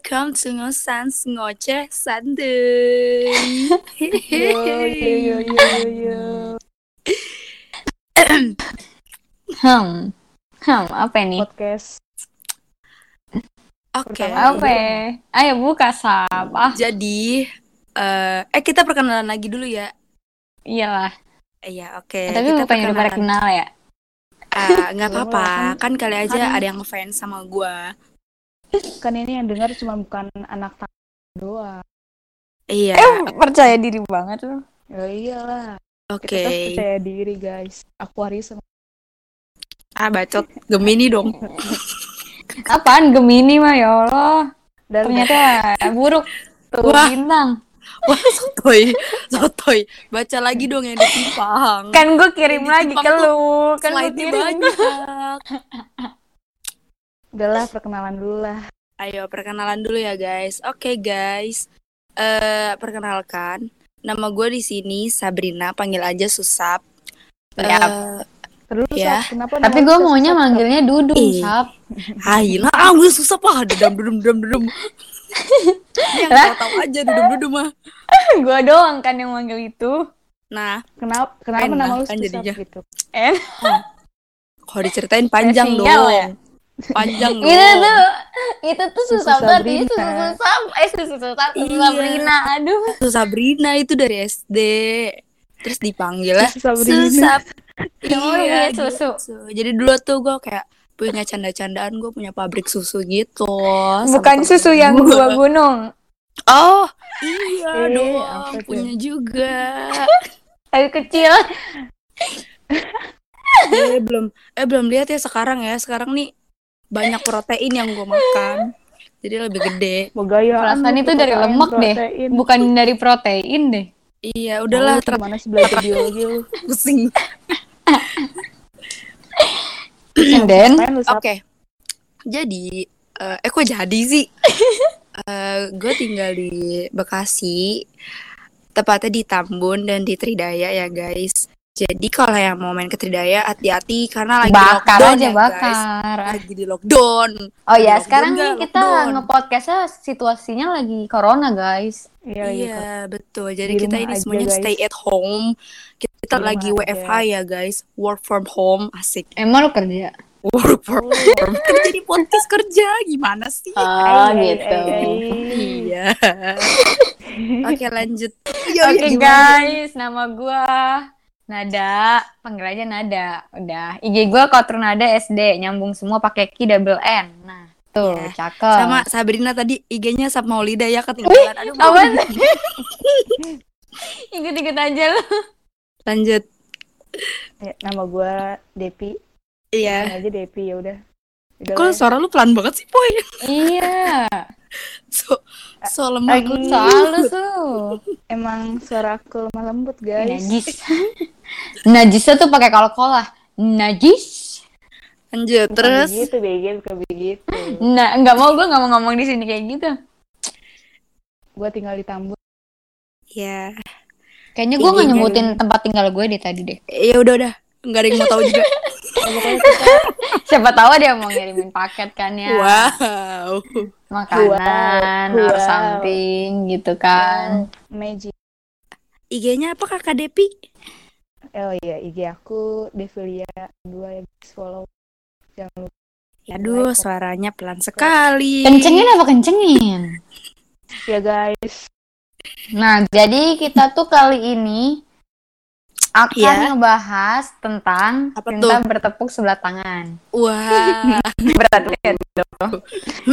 welcome to Ngosans Ngoceh Santuy. Yo yo yo yo yo. Hmm. Hmm, apa ini? Podcast. Oke. Pertama. Apa? Ayo buka sap. Ah, Jadi eh eh kita perkenalan lagi dulu ya. iyalah. Iya, oke. Tapi kita bukannya udah pada perkenalan. kenal ya? Ah, nggak Belum apa-apa. lah, Kan kali aja kan- ada yang ngefans sama gua. Kan ini yang dengar cuma bukan anak tangga doang. Iya. Eh, percaya diri banget lu. Ya iyalah. Oke. Kita kan percaya diri guys. Aquarius sama Ah, bacot. Gemini dong. Apaan Gemini mah ya Allah. dan Ternyata buruk. Tuh Wah. bintang. Wah, sotoy. Sotoy. Baca lagi dong yang ditimpang. Kan gue kirim Yang lagi ke lu. Kan lu Slide-nya kirim. banyak. udahlah perkenalan dulu lah. Ayo perkenalan dulu ya guys. Oke guys, eh perkenalkan, nama gue di sini Sabrina, panggil aja Susap. Yap. Eh, Terus Ya. Kenapa Tapi gue maunya susah, Sap? manggilnya Dudung. Sap. Hai lah, ah gue Susap ah, dedam dedam dedam dedam. Ini yang Lah? tahu aja dedam dedam mah. gue doang kan yang manggil itu. Nah, Kenapa kenapa nama lu kan susah jadinya. gitu? Eh, kalau diceritain panjang dong. ya? Panjang dong. itu tuh itu tuh Susu susah banget itu susu susah eh susu susah susu Iya. Sabrina aduh Susu Sabrina itu dari SD. Terus dipanggil lah Susu Sabrina. Susap. Ya Allah, Iya, punya susu. gitu. Jadi dulu tuh gue kayak punya canda-candaan gue punya pabrik susu gitu. bukan susu yang gua. dua gunung Oh, iya Eh, dong, punya juga. tapi kecil eh belum eh belum lihat ya sekarang ya. Sekarang nih banyak protein yang gue makan. Jadi lebih gede. Begaya. perasaan itu dari lemak deh bukan dari protein deh Iya, udahlah Udahlah, gimana sih belajar biologi lu? pusing. and then. Oke. Jadi eh eh kok jadi sih? Eh gue tinggal di Bekasi, tepatnya di Tambun dan di Tridaya ya guys. Jadi kalau yang mau main ke Tridaya hati-hati karena lagi bakar lockdown aja ya, guys. bakar Lagi di lockdown. oh ya Lockdown sekarang nih kita ngepodcastnya situasinya lagi corona guys Iya, iya. Iya, betul. Jadi Di kita ini aja, semuanya guys. stay at home. Kita lagi WFH aja. ya guys, work from home, asik. emang lu kerja Work from home. Kerja di podcast kerja gimana sih? oh Ay, gitu ay, ay. Iya. Oke, lanjut. Iya, Oke iya, gimana? guys, nama gua Nada, panggil aja Nada. Udah, IG gua Kotrun Nada SD, nyambung semua pakai Ki double N. Nah, tuh, Iya. cakep. Sama Sabrina tadi IG-nya Sap Maulida ya ketinggalan. Aduh, sih? Ikut-ikut aja lu. lanjut. Ya, nama gua Depi. Iya. Nama aja Depi ya udah. Kok lah. suara lu pelan banget sih, Boy? Iya, So, so lemah. Lagi- lu tuh. Emang suara aku lemah lembut guys. Najis. Najisnya tuh pakai kol-kolah. Najis. Lanjut. Bukan Terus begitu, BG bukan begitu. Nah, nggak mau gue nggak mau ngomong di sini kayak gitu. Gua tinggal di Tambun. ya. Kayaknya gue nggak nyebutin tempat tinggal gue deh tadi deh. Ya udah udah. Enggak ada yang mau tahu juga. Ya, Siapa tahu dia mau ngirimin paket kan ya. Wow. makanan Wow. or Wow. something gitu kan. Magic. IG-nya apa Kakak Depi? Oh iya, IG aku Devilia dua ya guys follow. Jangan lupa. Aduh, suaranya pelan sekali. Kencengin apa kencengin? Ya guys. Nah, jadi kita tuh kali ini akan Iya. ngebahas tentang Apa cinta tuh? bertepuk sebelah tangan. Wah. Berat banget dong.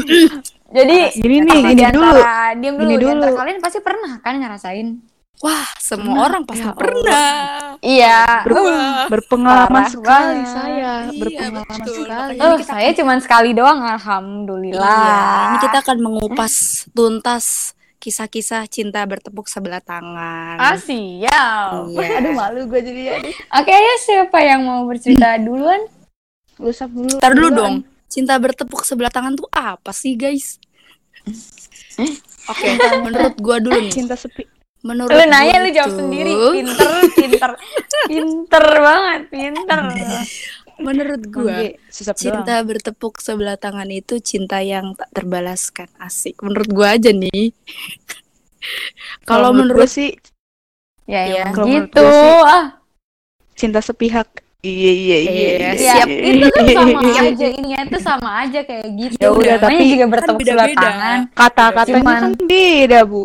Jadi Gini nih, gini dulu. diem dulu, Gini dulu. kalian pasti pernah kan ngerasain? Wah, semua Pernah. orang pasti Ya Allah. pernah. Iya. Ber- Wah. Berpengalaman Parah sekali banget. saya, Iya, berpengalaman betul. sekali. Makanya Oh, kita saya cuma sekali doang, alhamdulillah. Iya, ini kita akan mengupas tuntas kisah-kisah cinta bertepuk sebelah tangan. Ah, siap. Iya. Aduh malu gue jadi ya. Oke, ya siapa yang mau bercerita duluan? Lu sap dulu. Ntar dulu duluan. dong. Cinta bertepuk sebelah tangan tuh apa sih, guys? Oke, menurut gua dulu nih. Cinta sepi. Menurut Lu nanya lu jawab sendiri. Pinter, pinter. pinter banget, pinter. Menurut gue susap doang. cinta bertepuk sebelah tangan itu cinta yang tak terbalaskan asik menurut gue aja nih kalau menurut gue sih Ya, Iya, menurut gitu. sih- Ah, cinta sepihak. Iya iya iya. Iya, ya, siap. itu tuh sama aja. Ininya tuh sama aja kayak gitu. Ya udah, tapi juga kan bertepuk sebelah beda-beda. tangan. Kata-katanya Cuman- kan beda bu.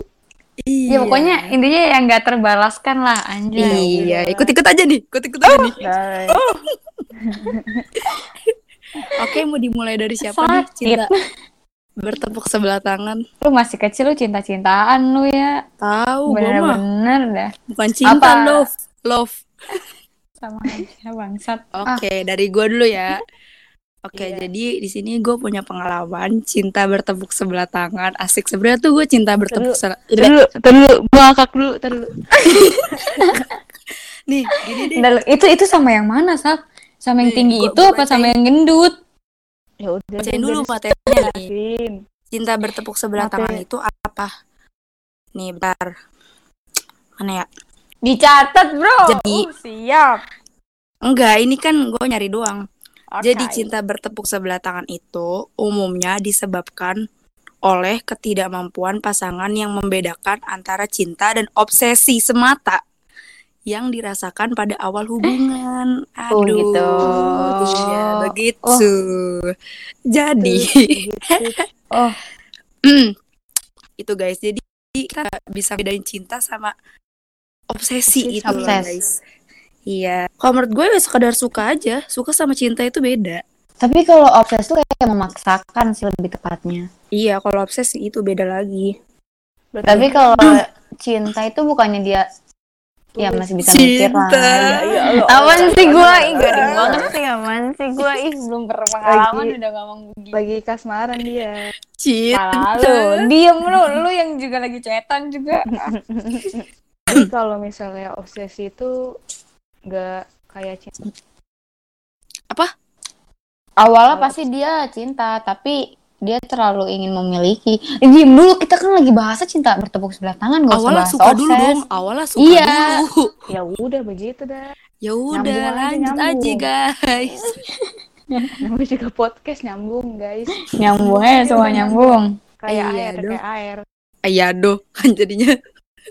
iya Ya pokoknya intinya yang nggak terbalaskan lah anjay. iya ikut-ikut aja nih ikut-ikut aja nih Guys. oke mau dimulai dari siapa nih Sakit. cinta bertepuk sebelah tangan Lu masih kecil lu cinta-cintaan lu ya. tahu Bener-bener dah. bukan cinta Apa? love love Sama aja bangsat. Oke, dari gue dulu ya. Oke, Iya. jadi di sini gue punya pengalaman cinta bertepuk sebelah tangan. Asik sebenarnya tuh gue cinta bertepuk sebelah. Dulu, dulu, gua ngakak dulu, dulu. Nih, gini deh. Itu itu sama yang mana, Sal? Sama yang tinggi gua- itu gua apa sama yang gendut? Ya udah. Bacain dulu materinya nih. Cinta bertepuk sebelah Mate. tangan itu apa? Nih, bentar. Mana ya? Dicatat, Bro. Jadi- Uh, siap. Enggak, ini kan gue nyari doang. Oke. Jadi cinta bertepuk sebelah tangan itu umumnya disebabkan oleh ketidakmampuan pasangan yang membedakan antara cinta dan obsesi semata yang dirasakan pada awal hubungan. Oh, Aduh, gitu. iya begitu. Jadi Gitu. Oh, itu guys. Jadi kita bisa bedain cinta sama obsesi Obsesi. itu loh, Obses. guys. Iya. Kalau menurut gue ya sekedar suka aja. Suka sama cinta itu beda. tapi kalau obses tuh kayak memaksakan sih lebih tepatnya. Iya, kalau obsesi itu beda lagi. Berarti Tapi kalau cinta itu bukannya dia ya masih bisa mikir lah. Cinta. Ya, ya Allah. Aman sih gue, ih garing banget sih aman sih gue, ih belum berpengalaman Lagi- udah ngomong begini. lagi kasmaran dia. Cinta. Lalu diem lu, lu yang juga lagi cetan juga. Jadi kalau misalnya obsesi itu nggak kayak cinta. Awalnya pasti dia cinta, tapi dia terlalu ingin memiliki. Eh, diem dulu, kita kan lagi bahasa cinta bertepuk sebelah tangan, gak usah Awalnya suka dulu obses. dong. Awalnya suka Iya. dulu. Ya udah begitu dah. Ya udah, Nyambung aja, lanjut aja, nyambung. guys. Namanya juga podcast nyambung guys. Nyambung aja semua nyambung. Kayak Iya air, kayak air. Iya doh, kan jadinya.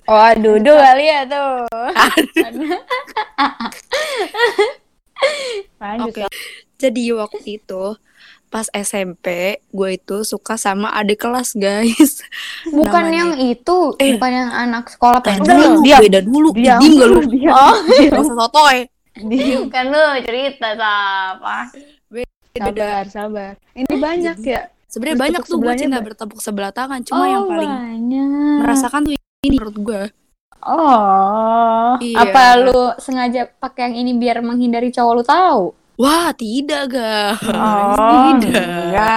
Oh, duduk kali ya tuh. Lanjut. Oke. Sal. Jadi waktu itu pas SMP gue itu suka sama adik kelas guys. Bukan Namanya- yang itu, Eh. bukan yang anak sekolah Tadi pensil. lu diam. beda dulu. Diam gak lu? Diam. Oh, usah sotoy. Kan lu cerita apa? Sabar, sabar. Ini banyak ya. Sebenarnya banyak tuh gue cinta bertepuk sebelah tangan. Cuma yang paling Oh, banyak. merasakan tuh ini menurut gue. Oh, Iya. apa lu sengaja pakai yang ini biar menghindari cowok lu tahu? Wah tidak guys. Oh, tidak.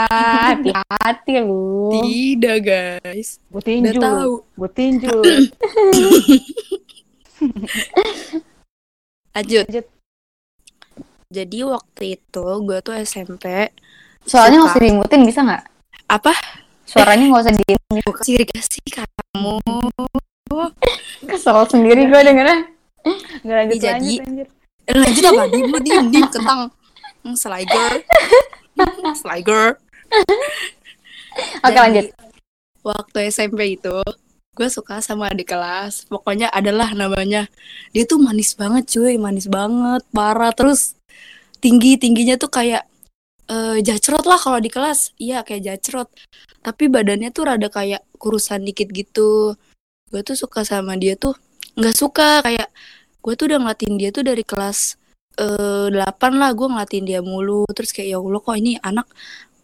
Hati-hati lu. Tidak guys. Gue Udah tinju. tahu. Gue tinju. Lanjut. Lanjut. Jadi waktu itu gue tuh SMP Soalnya nggak usah dimutin bisa nggak? apa? Suaranya nggak usah di Bukan sirik sih kamu. kesel sendiri gue dengernya. Nggak lanjut Jadi- lanjut anjir. Eh, lanjut apa? Diem lu diem diem kentang. Hmm, Sliger. Sliger. Oke lanjut. Waktu SMP itu gue suka sama adik kelas. Pokoknya adalah namanya. Dia tuh manis banget cuy, manis banget, parah. Terus tinggi tingginya tuh kayak eh jacrot lah kalau di kelas. Iya kayak jacrot. Tapi badannya tuh rada kayak kurusan dikit gitu. Gue tuh suka sama dia tuh nggak suka kayak gue tuh udah ngeliatin dia tuh dari kelas eh 8 lah gue ngeliatin dia mulu terus kayak ya Allah kok ini anak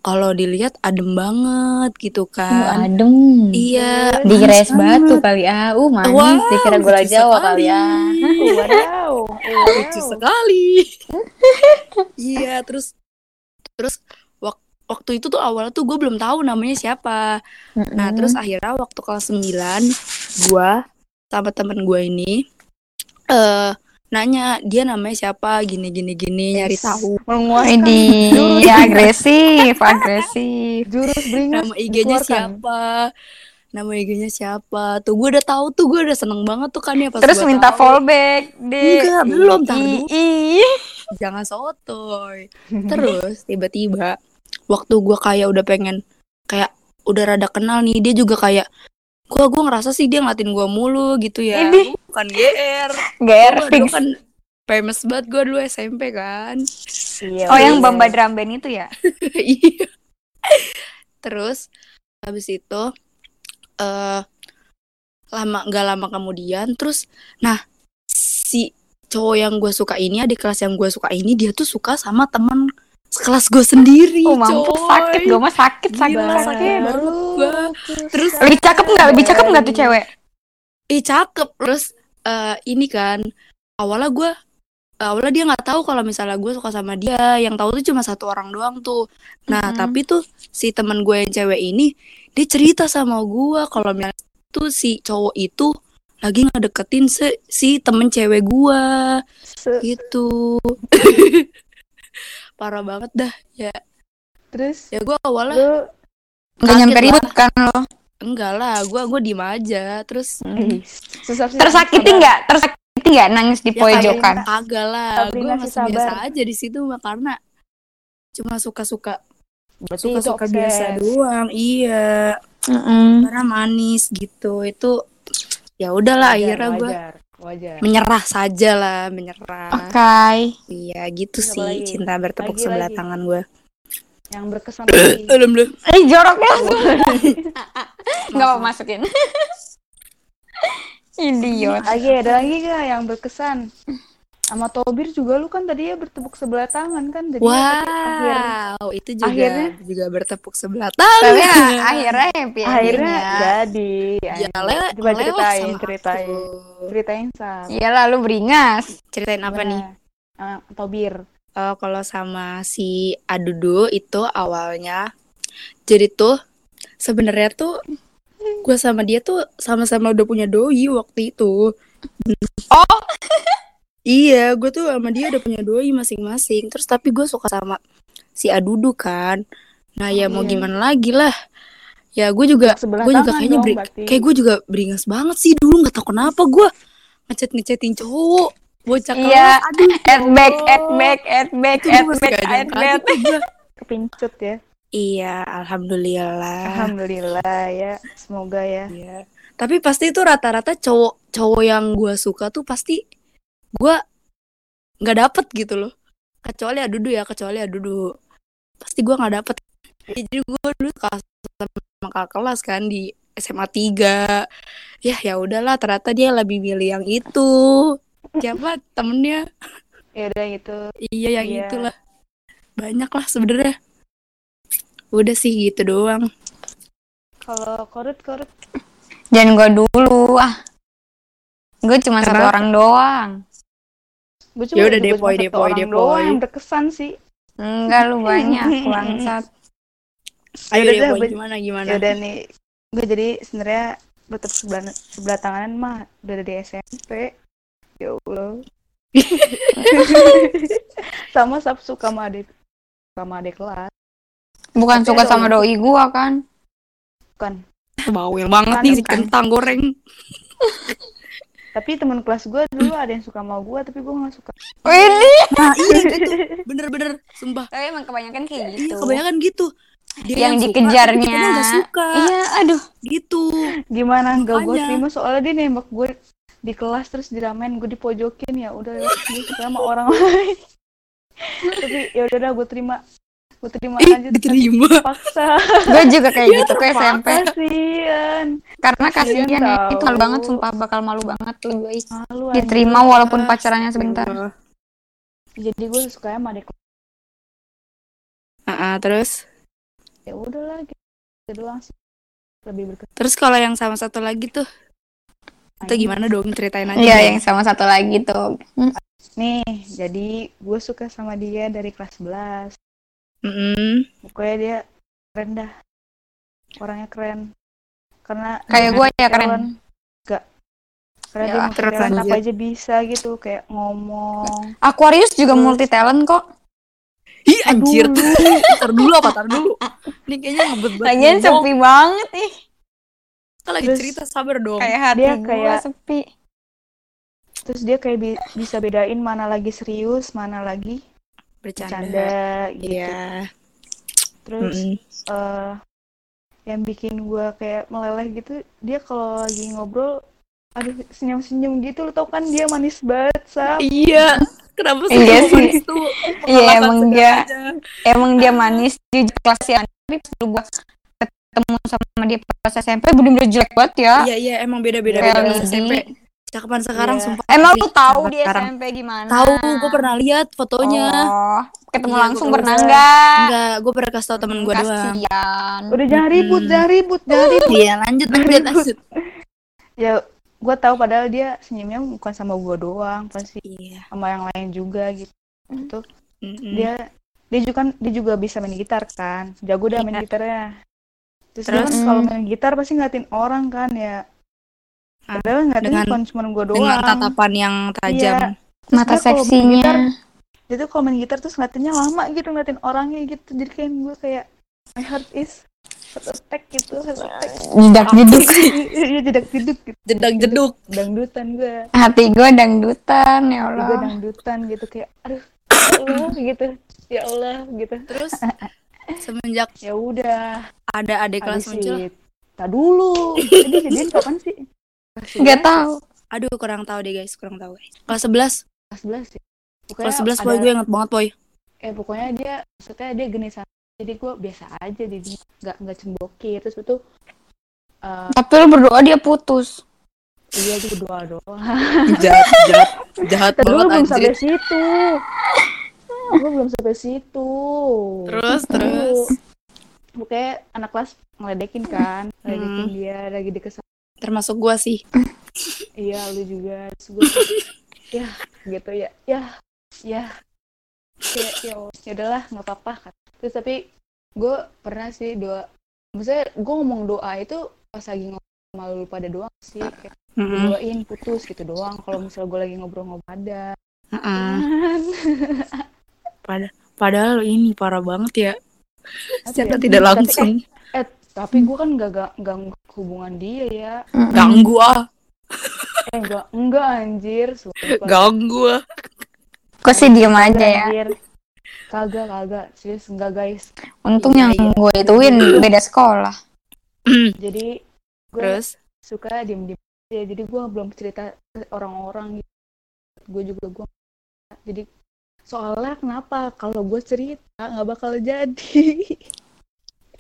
kalau dilihat adem banget gitu Uh, kan adem. iya Dikira manis es batu kali ah. Uh, manis. Wow, Dikira gula Jawa sekali. kali ya. Wadaw. lucu sekali iya terus terus wak- waktu itu tuh awalnya tuh gue belum tahu namanya siapa nah Mm-mm. terus akhirnya waktu kelas 9 gue sama temen gue ini eh nanya dia namanya siapa gini gini gini nyari tahu Menguaskan Widih, jurus, ya agresif, agresif. jurus beringas. nama IG-nya siapa nama IG-nya siapa tuh gue udah tahu tuh gue udah seneng banget tuh kan ya pas Terus gua minta tahu. fallback deh. Enggak, belum, ih. jangan sotoy terus tiba-tiba waktu gue kayak udah pengen kayak udah rada kenal nih dia juga kayak gua gua ngerasa sih dia ngeliatin gua mulu gitu ya Ini. Gua bukan GR GR Gua kan famous banget gue dulu SMP kan Iya, Oh yang iya. Bamba drum band itu ya? iya terus habis itu eh lama nggak lama kemudian terus nah si cowok yang gue suka ini adik kelas yang gue suka ini dia tuh suka sama teman sekelas gue sendiri Oh mampus coy. sakit, gue mah sakit sakit Gila, sakit. gua. Terus Lebih cakep nggak? Lebih cakep nggak tuh cewek? ih cakep terus eh, ini kan awalnya gue awalnya dia nggak tahu kalau misalnya gue suka sama dia yang tahu tuh cuma satu orang doang tuh nah Mhm. tapi tuh si teman gue yang cewek ini dia cerita sama gue kalau misalnya tuh si cowok itu lagi ngedeketin si, si temen cewek gue gitu parah banget dah ya Terus ya gue awalnya lu Nggak nyampe ribut kan lo? enggak lah gue gue diem aja terus susah sih. Tersakiti nggak? Tersakiti nggak nangis di Ya, pojokan? Kagak lah, gue masih biasa aja di situ mah karena cuma suka-suka Berarti suka-suka itu biasa doang. Iya, Mm-mm. karena manis gitu. Itu ya udahlah akhirnya gue wajar, menyerah saja lah, menyerah. Oke. Iya, gitu sih lagi? cinta bertepuk Lagi, sebelah lagi. tangan gue. Yang berkesan lagi. Alhamdulillah. Eh joroknya nggak mau masukin. Idiot. lagi ada lagi gak yang berkesan? Sama Tobir juga lu kan tadi ya bertepuk sebelah tangan kan jadi akhir, Wow, itu juga akhirnya- juga bertepuk sebelah tangan. Tapi ya, akhirnya happy akhirnya jadi ya lele, coba ceritain sama ceritain aku. ceritain sab Iya lalu beringas. Ceritain apa nih? Ah, Tobir Oh, kalau sama si Adudu itu awalnya jadi tuh sebenarnya tuh gue sama dia tuh sama-sama udah punya doi waktu itu. Oh. Iya, gue tuh sama dia udah punya doi masing-masing. Terus tapi gue suka sama si Adudu kan. Nah ya mau Iya. gimana lagi lah. Ya gue juga gue juga kayaknya dong beri- berarti. kayak gue juga beringas banget sih dulu nggak tahu kenapa gue ngechat ngechatin cowok bocah Iya. aduh Add back, ya add back, add back, add back, add back. kepincut ya Iya, alhamdulillah. alhamdulillah ya semoga ya Iya. Tapi pasti itu rata-rata cowok cowok yang gue suka tuh pasti gue nggak dapet gitu loh. Kecuali Adudu ya, kecuali Adudu. Pasti gue nggak dapet. Jadi gue dulu suka sama kakak kelas kan di SMA 3. Ya ya udahlah, ternyata dia lebih milih yang itu. Siapa temennya? ya udah gitu Iya yang Iya. itulah. Banyak lah sebenarnya. Udah sih gitu doang. kalau korut korut Jangan gue dulu ah. Gue cuma satu orang doang. Gue Ya udah, depoy, cuma depoy, depoy. yang berkesan sih Enggak lu banyak bangsat. Ayo Yaudah deh, dah, Boy, gue- gimana gimana? ya udah nih gue jadi sebenarnya bertepuk sebelah sebelah tanganan mah udah dari SMP ya allah sama sab suka sama adik sama adik kelas Bukan suka sama doi gua kan. bukan Bawel banget nih si kentang goreng. tapi teman kelas gue dulu ada yang suka sama gue tapi gue nggak suka Ini. Nah iya itu bener-bener sumpah. Tapi emang kebanyakan kayak Iya gitu. kebanyakan gitu. Dia Yang suka, dikejarnya. kitanya nggak suka Iya, aduh. gitu. gimana nggak gue terima soalnya dia nembak gue di kelas terus diramein gue dipojokin ya udah gue suka sama orang lain tapi ya udah dah gue terima gue terima Ih aja diterima. paksa Gue juga kayak gitu ke SMP. kasian Karena kasihan ya, itu malu banget sumpah bakal malu banget lu guys. malu. Diterima walaupun pacarannya sebentar. jadi gue suka sama adik. Ah, ah, terus ya udahlah gitu Itu doang sih lebih berkesan terus kalau yang sama satu lagi tuh itu gimana dong ceritain aja. Iya, yang sama satu lagi tuh. Hmm. nih jadi gue suka sama dia dari kelas 11 Mm-mm. pokoknya dia keren dah orangnya keren karena Kayak gue ya keren. karena Ya, dia multi talent apa aja bisa gitu kayak ngomong Aquarius juga Terus- multi talent kok. Ih anjir. Tar dulu apa tar dulu. Ini kayaknya ngebet banget. Lagian ngomong. sepi banget ih. Kita lagi Terus- cerita sabar dong. Kayak hati Dia kayak- sepi. terus dia kayak bi- bisa bedain mana lagi serius mana lagi Bercanda. bercanda gitu Iya. terus Mm-mm. eh yang bikin gua kayak meleleh gitu dia kalau lagi ngobrol aduh senyum-senyum gitu lo tau kan dia manis banget sap Iya. Kenapa sih Iya manis tuh? Iya emang dia emang dia manis dia kelas yang tapi sebelum gua ketemu sama dia pas SMP bener-bener jelek banget ya. Iya iya emang beda-beda Kayak beda Lidi. SMP. Cakapan sekarang Iya. sumpah. Emang lu tahu dia sekarang. SMP gimana? Tahu, gue pernah lihat fotonya. Oh, ketemu Iya, langsung pernah enggak? Enggak, gue pernah kasih tau temen gue doang. Kasihan. udah jangan ribut Mm-mm. jangan ribut jangan ribut Iya, lanjut lanjut lanjut. ya gua tahu padahal dia senyumnya bukan sama gua doang pasti Iya. sama yang lain juga gitu Mm-mm. dia dia juga kan dia juga bisa main gitar kan jago dah main Iya. gitarnya terus, dia Terus? kan kalau main gitar pasti ngeliatin orang kan ya Padahal ngeliatin dengan- cuma gua doang? dengan tatapan yang tajam. Iya. Mata seksinya. gitar, dia tuh kalau main gitar tuh ngeliatinnya lama gitu ngeliatin orangnya gitu. Jadi kayak gue kayak my heart is heart attack gitu heart attack Jedak jeduk. iya jedak jeduk gitu. Jedak jeduk. dangdutan gue Hati gue dangdutan ya gue Allah. dangdutan gitu kayak aduh ya Allah gitu. Ya Allah gitu. Terus semenjak ya udah. ada adik kelas muncul, tak dulu. Jadi jadian kapan sih kelas Gak 11? tahu. aduh kurang tahu deh guys, kurang tahu guys. Kelas 11, kelas 11 sih pokoknya kelas 11 boy ada- gue inget banget boy. eh pokoknya dia maksudnya dia genisan jadi gue biasa aja jadi nggak nggak cemboki terus itu eh, Tapi lu berdoa dia putus. iya gue berdoa doang jahat, jahat, jahat gue banget belum sampai situ gue belum sampai situ Terus, terus. pokoknya anak kelas ngeledekin kan ngeledekin Hmm. dia lagi deket sama Termasuk gue sih. iya lu juga gue ya gitu ya ya ya ya ya ya udahlah nggak apa-apa kan terus tapi gue pernah sih doa maksudnya gue ngomong doa itu pas lagi ngomong sama lu pada doang sih kayak Mm-mm. doain putus gitu doang kalau misalnya gue lagi ngobrol-ngobrol ada Mm-mm. Pada- Padahal ini parah banget ya. Secara Tapi- tidak langsung. eh tapi gue kan gak, gak ganggu hubungan dia ya. Ganggu ah, eh enggak enggak anjir. Sumpah. ganggu ah. Kok sih diem aja Kagak, ya. anjir. kagak kagak. Serius enggak guys. Untung Iya, yang iya. gue ituin beda sekolah. jadi gue Terus, suka diem diem ya jadi gue belum cerita ke orang-orang gitu. Gue juga gue jadi soalnya kenapa? Kalau gue cerita nggak bakal jadi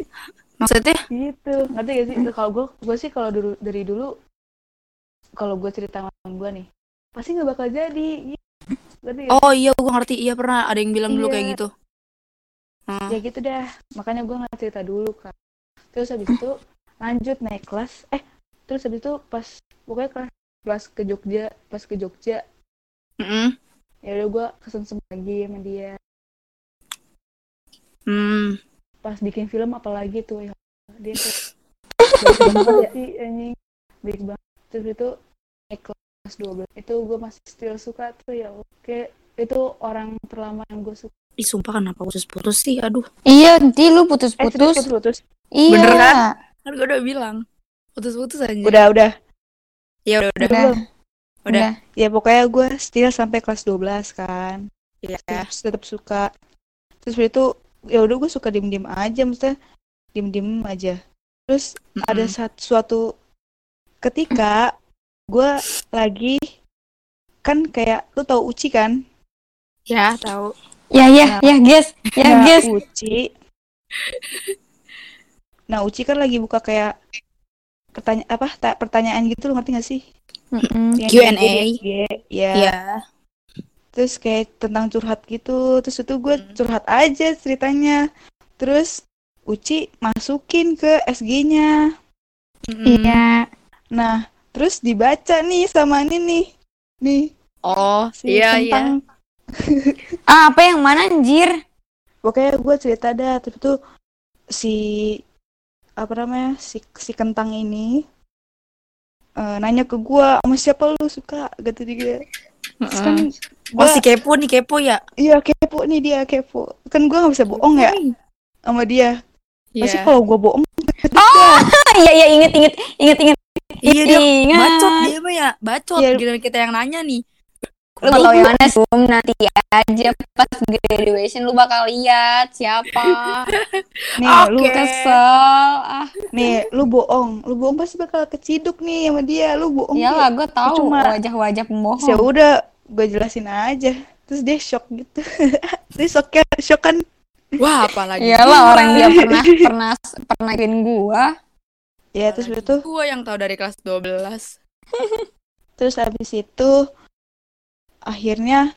maksudnya gitu ngerti gak sih kalau gue gue sih kalau dulu dari dulu kalau gue cerita sama temen gue nih pasti nggak bakal jadi ngerti gak? Oh iya, gue ngerti. Iya pernah ada yang bilang dulu Iya. kayak gitu. Hmm. ya gitu dah makanya gue nggak cerita dulu kan terus habis itu lanjut naik kelas eh terus habis itu pas pokoknya kelas kelas ke Jogja pas ke Jogja Mm-mm. ya udah gue kesensem lagi sama dia Hmm. Pas bikin film apalagi tuh ya dia tuh baik banget sih anjing baik banget terus itu naik kelas 12 itu gue masih still suka tuh ya oke itu orang terlama yang gue suka Ih, sumpah kenapa putus-putus sih? Aduh, Iya, di lu eh putus-putus. putus putus Iya. Bener kan? kan gue udah bilang. Putus-putus aja. udah udah Ya udah, udah. Udah. Udah. Udah. ya pokoknya gue still sampai kelas 12 kan Ya. terus tetap suka terus itu ya udah gue suka diem diem aja maksudnya diem diem aja terus ada Mm-mm. satu suatu ketika gue lagi kan kayak lu tau Uci kan Ya, tahu. Ya, ya, ya, guys. Ya, nah guys. Uci nah Uci kan lagi buka kayak pertanyaan apa ta- pertanyaan gitu lu ngerti gak sih Mm-mm. Yang Q&A. ya Iya. Terus kayak tentang curhat gitu. Terus itu gue curhat aja ceritanya. Terus Uci masukin ke SG-nya Mm-mm. Iya. nah terus dibaca nih sama ini nih. Nih. Oh, si iya, iya. tentang Ah, apa yang mana anjir? pokoknya gue cerita dah. Terus tuh si apa namanya si si kentang ini eh, nanya ke gue sama siapa lu suka? Gitu dia terus kan Oh, si kepo nih, kepo ya? iya kepo nih dia kepo kan gue nggak bisa bohong ya sama dia pasti Iya. kalau gue bohong Oh, iya, iya, inget, inget, inget, inget. Iya, dia Ingat. bacot dia mah ya. Bacot. Iya. Giliran kita yang nanya nih. Lu gak tau yang mana Zoom nanti aja pas graduation lu bakal lihat siapa. nih lu Oke. Kesel. Ah, nih lu bohong lu bohong pasti bakal keciduk nih sama dia lu bohong iyalah gue tahu Cuma- wajah-wajah ya pembohong. udah gue jelasin aja terus dia shock gitu dia shock shock kan Wah, apalagi Iyalah orang dia pernah pernah pernah gua. ya terus itu gua yang tahu dari kelas 12. terus habis itu akhirnya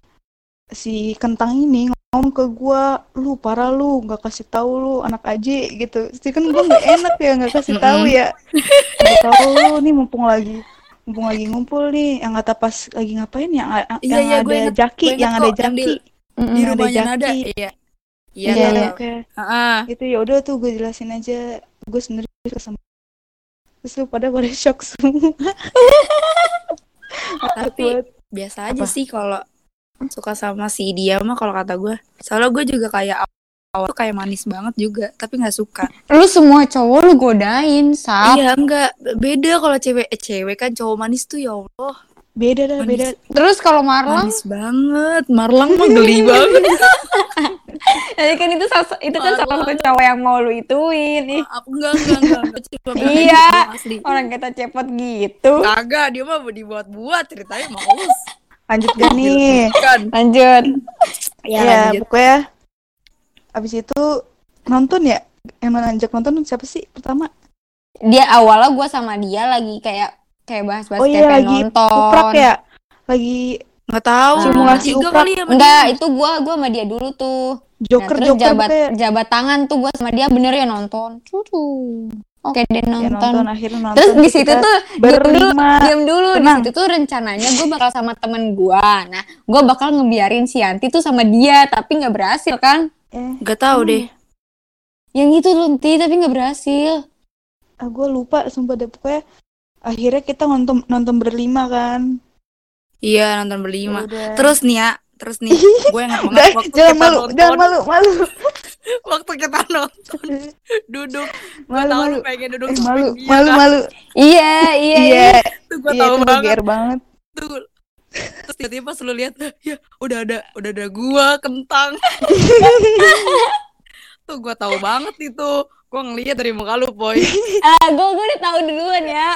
si kentang ini ngomong ke gua lu parah lu nggak kasih tahu lu anak aja gitu sih kan gua nggak enak ya nggak kasih tahu ya nggak tahu lu nih mumpung lagi mumpung lagi ngumpul nih yang kata pas lagi ngapain yang, yang Iya, iya, ada inget- jaki yang ada kok, yang di- jaki. Di Yang ada rumahnya. Jaki. Iya. Iya, Iya, tahu. oke Heeh. itu ya udah tuh gue jelasin aja gue sendiri sama terus lu pada pada shock semua Tapi biasa aja Apa? sih kalau suka sama si dia mah kalau kata gue. Soalnya gue juga kayak awal tuh kayak manis banget juga, tapi nggak suka. Lu semua cowok lu godain, Sap. Iya enggak beda kalau cewek eh, cewek kan cowok manis tuh ya Allah beda dah Manis. beda Terus kalau Marlang, manis banget Marlang mah geli banget jadi kan itu salah, itu kan salah satu cowok yang mau lu ituin. Ih, Apa- enggak enggak enggak, enggak. Iya. gitu, asli orang kita cepet gitu. kagak dia mah dibuat-buat ceritanya males lanjut gak nih Lanjut. ya, ya lanjut pokoknya abis itu nonton ya yang lanjut nonton siapa sih pertama Dia awalnya gua sama dia lagi kayak kayak bahas-bahas oh kayak iya lagi nonton. uprak ya lagi nggak tahu Simulasi Tiga uprak. kali ya Enggak, itu gua gua sama dia dulu tuh. joker nah, terus joker jabat pokoknya jabat tangan tuh gua sama dia bener ya nonton. Cucu. Oke deh ya nonton. nonton akhirnya nonton Terus di situ tuh diam dulu, berlima diam dulu. Di situ tuh rencananya gue bakal sama temen gua. Nah, gua bakal ngebiarin si Yanti tuh sama dia, tapi nggak berhasil kan? eh nggak tahu deh Yang itu Lunti, tapi nggak berhasil. ah, gue lupa sumpah deh pokoknya akhirnya kita nonton nonton berlima kan iya nonton berlima. Udah. terus nih ya terus nih. Gue yang banget waktu jangan kita malu nonton. jangan malu malu. Waktu kita nonton. Duduk. Gue malu tahu malu. lu pengen duduk eh, malu dia, malu kan? malu. Iya, iya, iya. iya. Tuh gue iya tahu itu gue banget. banget. Tuh terus tiba-tiba pas lu lihat ya udah ada udah ada gua kentang. Tuh gue tahu banget itu. Gue ngeliat dari muka lu boy. Ah, gue gue udah tahu duluan ya.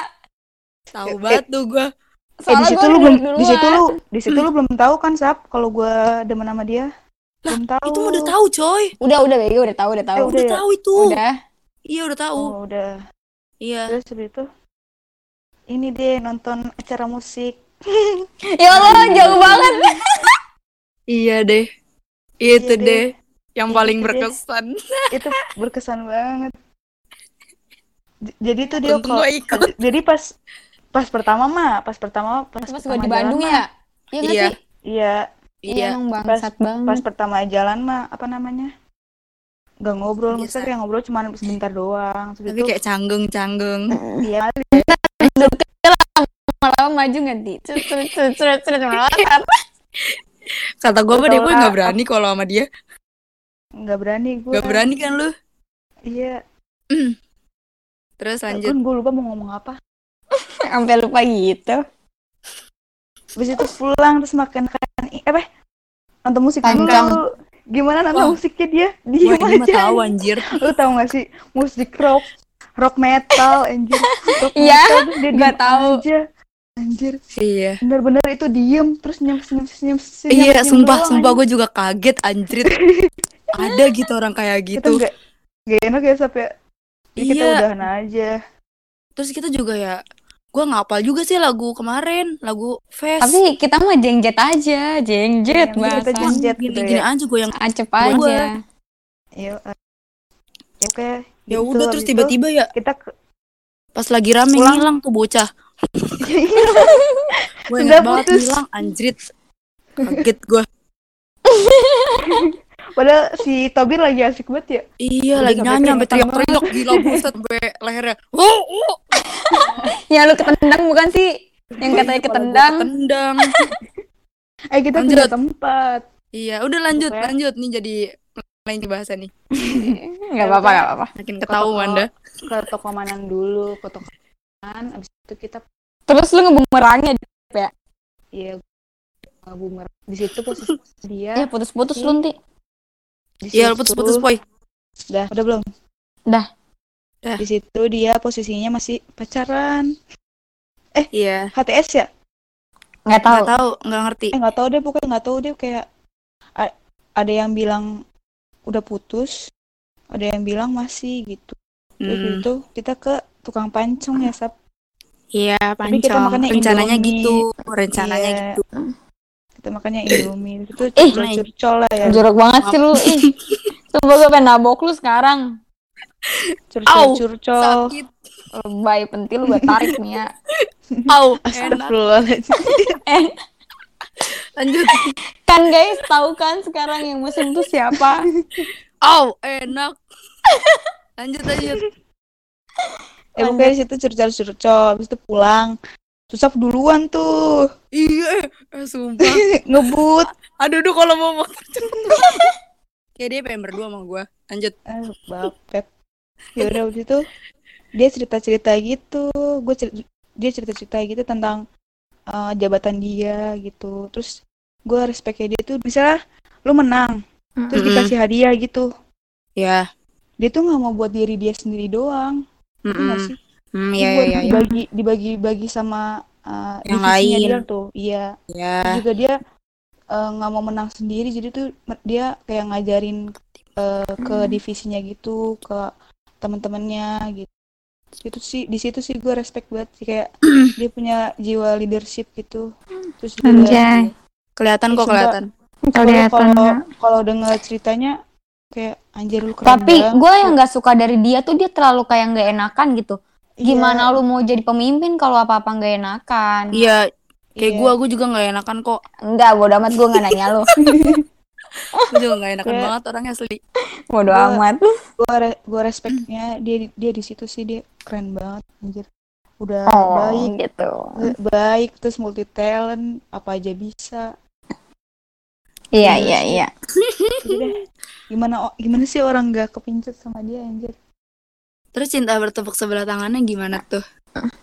tahu banget tuh gue eh di Soalnya situ lu udah belum di situ lu di situ lu belum tahu kan sap kalau gue demen sama dia? Belum tahu. itu mah udah tahu coy. Udah, udah, Bego, udah tahu, udah tahu. Eh, udah ya? tahu itu. Udah. iya udah tahu. Oh udah. Iya. Terus habis itu? Ini deh nonton acara musik. Ya Allah, jauh banget. iya deh. Itu Iya deh. deh. yang Itu paling deh. berkesan. Itu berkesan banget. J- jadi tuh dia kalau ikut. jadi pas pas pertama mah pas pertama pas, Pas gue pertama di Bandung jalan ya. mah, Iya iya. sih? iya. Iya, iya emang bangsat banget. pas pertama jalan mah apa namanya? Nggak ngobrol Biasa. maksudnya kayak ngobrol cuma sebentar doang Terus tapi itu, kayak canggung canggung iya. Lama-lama maju ganti. Kata gue mah deh gue nggak berani kalau sama dia. Nggak berani gue nggak berani kan lu? Iya. Terus lanjut. Kan gue lupa mau ngomong apa Sampai lupa gitu. habis itu pulang terus makan makan eh, apa nonton musik dulu gimana nonton Wah. musiknya dia mah aja tahu anjir lu tahu gak sih musik rock rock metal anjir rock Iya, metal terus dia diem tahu. aja anjir iya bener-bener itu diem terus senyum senyum senyum senyum Iya, senyum sumpah, doang, sumpah anjir. gue juga kaget anjrit. Ada gitu orang kayak kita gitu. nggak nggak enak ya sampai ya, kita Iya. udahan aja Terus kita juga ya, gue ngapal juga sih lagu kemarin, lagu Fest. Tapi kita mah jengjet aja, jengjet Iya, kita bahasa. jengjet. gini, gitu gini ya. aja gue yang Acep Gua- aja. ya eh, ya oke ya gitu. udah terus Habis itu tiba-tiba ya kita ke- pas lagi rame Pulang. ngilang tuh bocah. Gue Sudah inget banget putus. ngilang anjrit. Kaget gue. padahal si Tobir lagi asik banget ya Iya, lagi nyanyi sampai teriak-teriak gila buset sampai lehernya. Oh, oh. Ya lu ketendang bukan sih? Yang katanya ketendang. Tendang. eh kita Lanjut. pindah tempat Iya, udah lanjut, Pokoknya- lanjut nih jadi lain bahasa nih. Enggak apa-apa, enggak apa-apa. Makin ketahuan dah. ke toko mainan dulu ke toko mainan abis itu kita Terus lu ngebumerangnya ya uh, bumerang di situ posisi dia Ya putus-putus lu Nti. Iya, lu putus-putus, Poy. udah udah belum Udah. Di situ dia posisinya masih pacaran Iya. HTS ya Nggak tahu. Nggak tahu, nggak ngerti. eh nggak tahu deh pokoknya nggak tahu deh kayak a- ada yang bilang udah putus ada yang bilang masih gitu terus Hmm. itu kita ke tukang pancung ya sap Iya, Tapi kita pancong. makannya Rencananya Indomie. gitu, rencananya Iya. gitu. Kita makannya indomie itu Ih. curcol lah ya Jorok banget sih lu. Ih. Coba gue pengen nabok lu sekarang. curcol curcol Sakit. Lebay pentil lu gue tarik nih ya. Au, enak. Astagfirullahaladzim Eh, Lanjut. kan guys tahu kan sekarang yang musim tuh siapa? Au, enak. Lanjut, lanjut. eh pokoknya di situ curcol curcol habis itu pulang susah duluan tuh Iya, eh, sumpah. ngebut Aduh, aduh kalau mau motor cepet. Kayak dia pengen berdua sama gue. Lanjut. eh bapet ya udah habis itu dia cerita cerita gitu gue dia cerita cerita gitu tentang uh, jabatan dia gitu terus gue respectnya dia tuh misalnya lu menang terus Mm-mm. dikasih hadiah gitu Ya. dia tuh nggak mau buat diri dia sendiri doang Mm nggak sih Hmm, iya, buat iya, iya. dibagi dibagi bagi sama uh, Yang divisinya lain. dia tuh iya Ya. Terus juga dia uh, nggak mau menang sendiri jadi tuh dia kayak ngajarin uh, ke divisinya gitu ke teman-temannya gitu itu sih di situ sih gue respect banget sih kayak dia punya jiwa leadership gitu terus juga Anjay. Kelihatan kok, Sumpah. kelihatan. kalau dengar ceritanya kayak anjir lu keren Tapi gue yang nggak suka dari dia tuh dia terlalu kayak nggak enakan gitu. Iya, Gimana lu mau jadi pemimpin kalau apa-apa nggak enakan? Iya, kayak iya. gue, gue juga nggak enakan kok. Enggak, bodo amat gue nggak nanya lu. Gue juga nggak enakan Kayak- banget orangnya asli. Bodo Gua- amat. gue re- gue respectnya dia dia di situ sih dia keren banget anjir udah Oh, baik gitu. baik terus multi talent apa aja bisa Iya, iya, iya. Gimana gimana sih orang gak kepincut sama dia anjir Terus cinta bertepuk sebelah tangannya gimana tuh?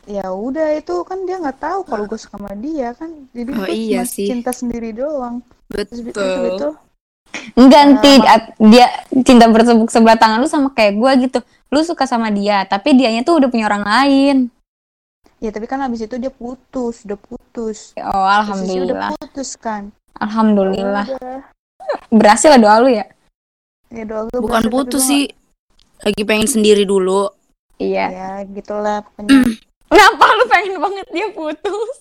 ya udah itu kan dia nggak tahu kalau gue suka sama dia kan jadi Oh, gue iya cuma sih. cinta sendiri doang terus Betul. itu Enggak, Nti. Ah, At- dia cinta bertepuk sebelah tangan lu sama kayak gue gitu. Lu suka sama dia, tapi dianya tuh udah punya orang lain. ya tapi kan habis itu dia putus udah putus Oh, Posisi udah alhamdulillah. putus kan Alhamdulillah. Udah. Berhasil lah doa lu ya? ya doa gue Bukan putus sih. Lagi pengen sendiri dulu. Iya. ya gitulah pokoknya Kenapa lu pengen banget dia putus?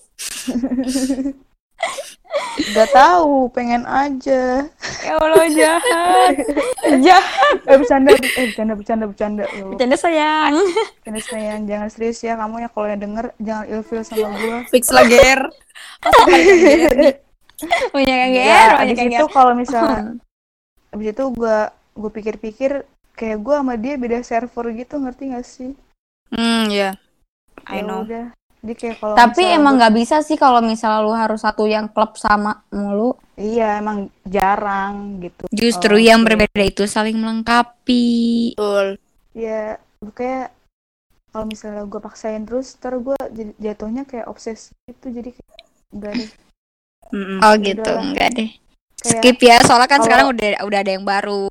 Udah tahu, pengen aja. Ya Allah jahat. jahat. Eh bercanda, eh bercanda, bercanda, bercanda. Ya Allah, Bercanda sayang. bercanda sayang, jangan serius ya kamu ya kalau yang denger jangan ilfil sama gua. Fix lah, Ger. Punya yang Ya, GR, punya abis yang itu kalau misalnya, abis itu gua gua pikir-pikir kayak gua sama dia beda server gitu, ngerti gak sih? Hmm, ya. I Ya know. udah. Jadi kayak kalau Tapi emang gua- nggak bisa sih kalau misalnya lu harus satu yang klub sama mulu. iya emang jarang gitu. Justru Oh, yang oke. berbeda itu saling melengkapi. Betul. Ya kayak kalau misalnya gua paksain terus, gua jadi jatuhnya kayak obses gitu, jadi kayak enggak deh. Mm-mm. Oh Ya gitu, enggak deh. Kayak Skip ya, soalnya kan kalau- sekarang udah udah ada yang baru.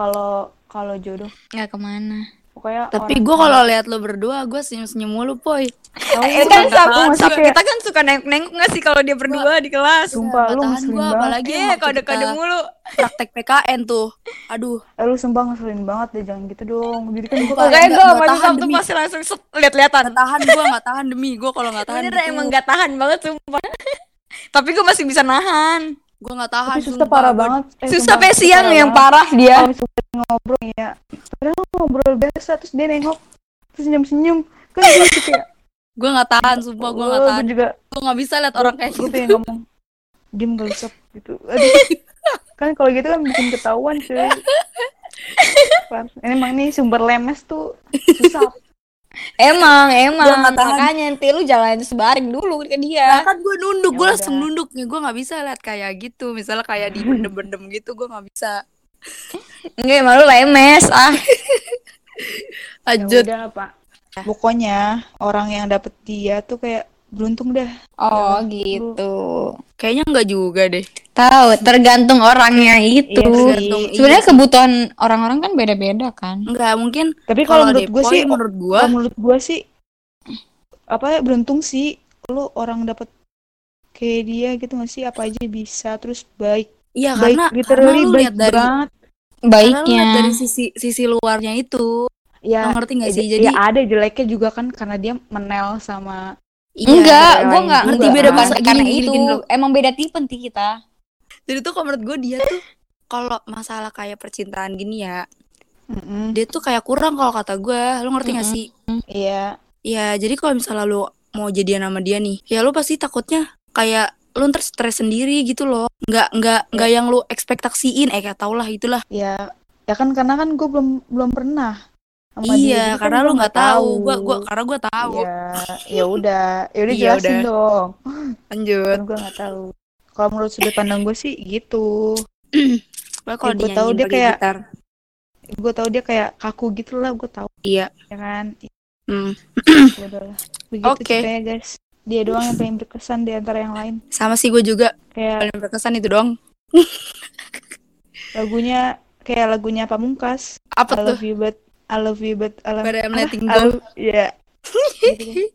Kalau kalau jodoh Nggak ke mana. pokoknya Tapi gue kalau lihat lo berdua, gue senyum-senyum mulu, Poy. tahu Eh, kan sama, sama- kita kan suka nengok-nengok nggak sih kalau dia berdua di kelas? sumpah lu ngeselin gua, banget apalagi Iya, waktu kode-kode mulu. praktek PKN tuh. Aduh, eh, lu sumpah ngeselin banget deh jangan gitu dong jadi kan kayak Makanya nggak- gue nggak masih tahan Sabtu demi- pasti langsung lihat-lihatan. nggak tahan gue, nggak tahan demi gue kalau nggak tahan. Bener gitu. emang nggak tahan banget sumpah. Tapi gue masih bisa nahan. Gue nggak tahan. tapi susah sumpah. parah banget eh, susah siang yang parah dia. misalnya ngobrol ya padahal ngobrol biasa terus dia nengok terus senyum-senyum kan gue kayak Gue nggak tahan, sumpah gue nggak "Oh, tahan. juga Gue nggak bisa lihat orang kayak gitu. pengen ngomong diem gak usah gitu Aduh. kan kalau gitu kan bikin ketahuan cuy Par- ini emang nih sumber lemes tuh susah Emang, emang. Gua. Makanya nanti lu jangan sebaring dulu ke Nah, dia. kan gue nunduk, Ya gue udah. langsung nunduk nih. Gue nggak bisa lihat kayak gitu. Misalnya kayak di bendem-bendem gitu, gue nggak bisa. Enggak, emang lu lemes. Ah, ya Lanjut. udah pak pokoknya orang yang dapet dia tuh kayak beruntung dah Oh Ya, gitu. Kayaknya enggak juga deh. Tahu, tergantung orangnya itu. Iya sih. Tergantung Sebenarnya iya. kebutuhan orang-orang kan beda-beda kan. enggak mungkin tapi kalau menurut gue sih menurut gua kalau menurut gue sih apa ya beruntung sih lu orang dapat kayak dia gitu nggak sih apa aja bisa terus baik iya baik karena literally karena lu baik lihat dari banget Baiknya. dari sisi sisi luarnya itu. ya ngerti nggak sih? ya- Jadi ya ada jeleknya juga kan karena dia menel sama iya, Enggak, gue nggak juga. ngerti beda masa- karena gini, gini, itu. gini loh. Emang beda tipe nih kita. Jadi tuh kalau menurut gue dia tuh kalau masalah kayak percintaan gini ya, Mm-mm. dia tuh kayak kurang kalau kata gue. Lo ngerti gak Mm-mm. sih? iya Ya, jadi kalau misalnya lu mau jadian sama dia nih, ya lu pasti takutnya kayak lu ntar stres sendiri gitu loh. Nggak nggak nggak yang lu ekspektasiin, eh kayak tau lah itulah. ya ya kan karena kan gue belum belum pernah sama dia, iya, jadi kan karena gua lu nggak tahu. Gua gua tahu. karena gua tahu. ya ya udah ya udah Iya, jelasin dong Lanjut. kan gue nggak tahu kalau menurut sudut pandang gue sih gitu Gua kalau Ya, dinyanyiin tahu dia kayak- gitar. gue tahu dia kayak kaku gitu lah gue tahu Iya. ya kan Hmm. ya begitu Oke. ceritanya guys dia doang yang paling berkesan di antara yang lain Sama sih gue juga kayak paling berkesan itu dong. lagunya kayak lagunya Pamungkas Apa I tuh? love you but I love you but I love But I'm apa? letting I go. love- Iya. Gitu kan.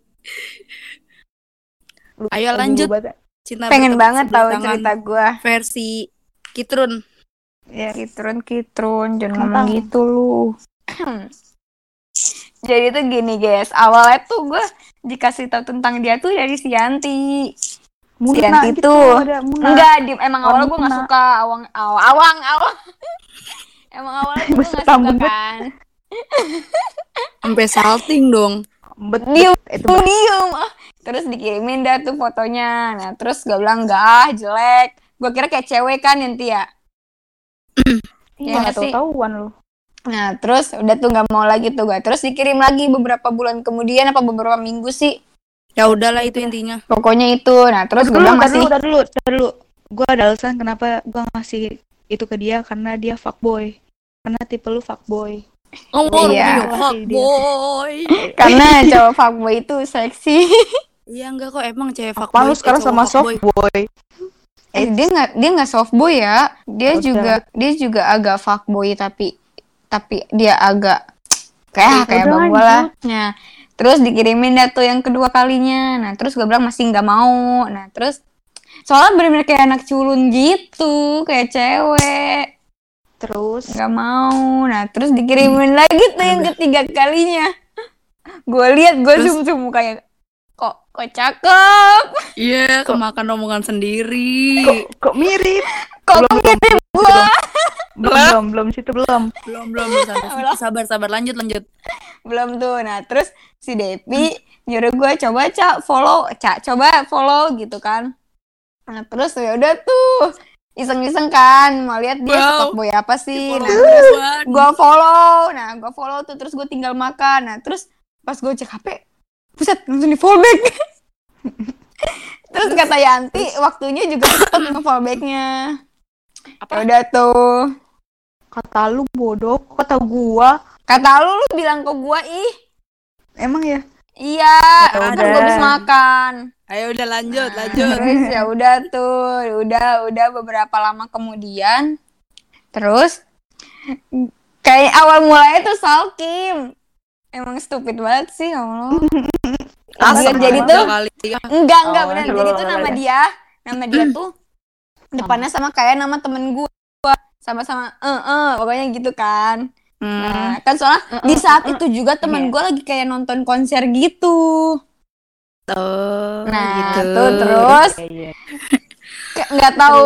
Ayo lanjut. banget. Cinta Pengen banget tahu cerita gue. versi Kitrun. Ya. Kitrun, kitrun, jangan ngomong gitu lu. Jadi tuh gini guys, awalnya tuh gue dikasih tahu tentang dia tuh dari si Yanti. Muna Yanti gitu, tuh. Enggak, di, emang Orang awalnya gue nggak Muna. suka awang awang awang awang. emang awalnya gue nggak suka kan. Sampai salting dong. Bet, Diem, bet, itu Tuh diem. Terus dikirimin dah tuh fotonya. Nah terus gue bilang enggak ah jelek. Gue kira kayak cewek kan Yanti ya. Iya, Ya, nggak sih. tahu-tahuan lu. Nah terus udah tuh nggak mau lagi tuh gue. Terus dikirim lagi beberapa bulan kemudian apa beberapa minggu sih. Ya udahlah itu intinya. Pokoknya itu. Nah terus gue bilang masih dulu, tar dulu, tar dulu. Gue ada alasan kenapa gue ngasih itu ke dia karena dia fuckboy. Karena tipe lu fuckboy. Ngomong Iya. boy. karena cowok fuckboy itu seksi. Iya enggak kok emang cewek Apa fuckboy. lu sekarang sama fuckboy. softboy? Eh dia nggak dia nggak soft boy ya. Dia Udah. juga dia juga agak fuckboy tapi tapi dia agak kayak kayak Udah bang gua lah. Nah terus dikirimin dah tuh yang kedua kalinya. Nah terus gue bilang masih nggak mau. Nah terus soalnya bener-bener kayak anak culun gitu kayak cewek Terus nggak mau. Nah terus dikirimin lagi tuh yang ketiga kalinya. Gue lihat gue zoom zoom kayak kok kok cakep. Iya, kemakan omongan sendiri. kok, kok mirip? Kok Belum, mirip gua. Belum, belum, belum situ belum. belum belum belum sampai situ. sabar sabar lanjut lanjut. belum tuh nah terus si Depi nyuruh gue coba cak follow cak coba follow gitu kan nah terus ya udah tuh iseng-iseng kan mau lihat dia Wow. boy apa sih nah terus gua. gue follow nah gue follow tuh terus gue tinggal makan nah terus pas gue cek HP buset langsung di follow back terus kata Yanti waktunya juga cepet nge-follow backnya Apa? Ya udah tuh Kata lu bodoh, kata gua. kata lu lu bilang ke gue ih Emang ya? iya Ya kan udah. habis makan Ayo udah lanjut lanjut. Terus ya udah tuh, udah udah beberapa lama kemudian, terus kayak awal mulanya tuh Salkim. Emang stupid banget sih ya Allah. Iya, jadi tuh kali. enggak enggak Oh, benar. Jadi tuh nama dia, nama dia tuh depannya sama kayak nama temen gue. Sama-sama eh eh pokoknya gitu kan. Hmm. Nah, kan soalnya di saat itu juga temen Iya. gue lagi kayak nonton konser gitu. Oh, Nah, gitu. tuh terus Iya, iya. Kayak nggak tahu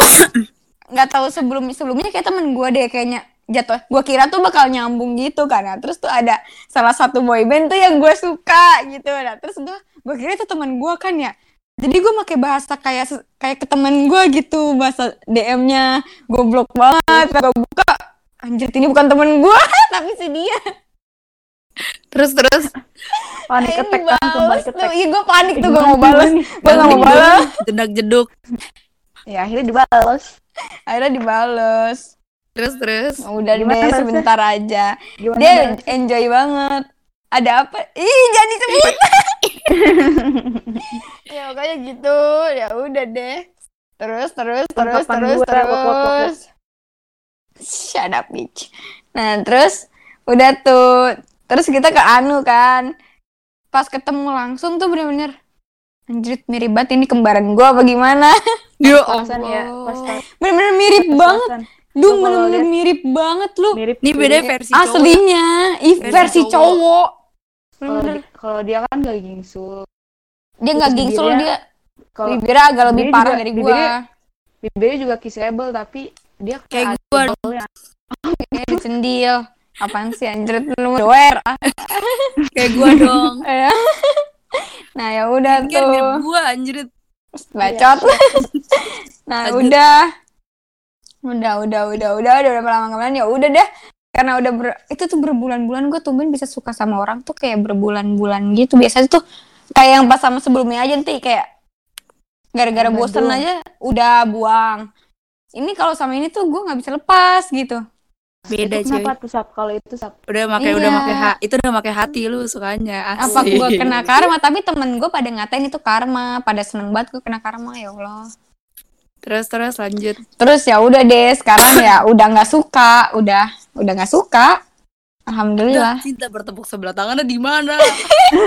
nggak tahu sebelum sebelumnya kayak temen gue deh kayaknya jatuh gue kira tuh bakal nyambung gitu kan nah, terus tuh ada salah satu boyband tuh yang gue suka gitu nah terus gue gue kira itu temen gue kan ya. Jadi gue pakai bahasa kayak kayak ke temen gue gitu bahasa DM-nya goblok banget gue buka. Anjir ini bukan temen gue tapi si dia. Terus terus. Panik langsung dibales panik tuh. iya gue panik tuh gue Gimana mau balas. gue nggak mau balas. Jedak jeduk. Ya akhirnya dibalas. akhirnya dibales Terus terus. udah deh sebentar aja. Gimana? dia enjoy banget ada apa? Ih jangan disebut. Ya pokoknya gitu. Ya udah deh. Terus terus terus terus gua, wak, wak, wak, wak. terus. Shut up bitch. Nah terus udah tuh. Terus kita ke Anu kan. Pas ketemu langsung tuh bener-bener anjir mirip banget ini kembaran gua apa gimana? Ya Pasan ya, bener-bener mirip pas banget. Kalau bener-bener mirip banget lu. Mirip Ini beda versi cowok. aslinya ih Versi versi cowok. Kalau dia kan gak gingsul dia nggak gingsul bibirnya- dia kalau bibirnya agak lebih bibirnya parah juga- dari bibirnya- gua bibirnya juga kissable tapi dia Kayak gua. kayak dicendil apaan sih anjir lu doer ah. Kayak gua dong. Ya. nah ya udah Kan mirip tuh gua anjir. bacot nah Lanjut. udah udah udah udah udah udah udah lama kemarin ya udah deh karena udah ber- itu tuh berbulan-bulan gue tumben bisa suka sama orang tuh kayak berbulan-bulan gitu biasanya tuh kayak yang pas sama sebelumnya aja nanti kayak gara-gara bosen aja udah buang ini kalau sama ini tuh gue nggak bisa lepas gitu Beda itu cuy. kenapa tuh sap kalau itu sap Udah pakai udah Iya. pakai ha- itu udah pakai hati lu sukanya. apa Asik. gue kena karma tapi temen gue pada ngatain itu karma pada seneng banget gue kena karma ya allah Terus terus lanjut. terus ya udah deh sekarang ya udah nggak suka udah udah nggak suka alhamdulillah cinta bertepuk sebelah tangannya di mana?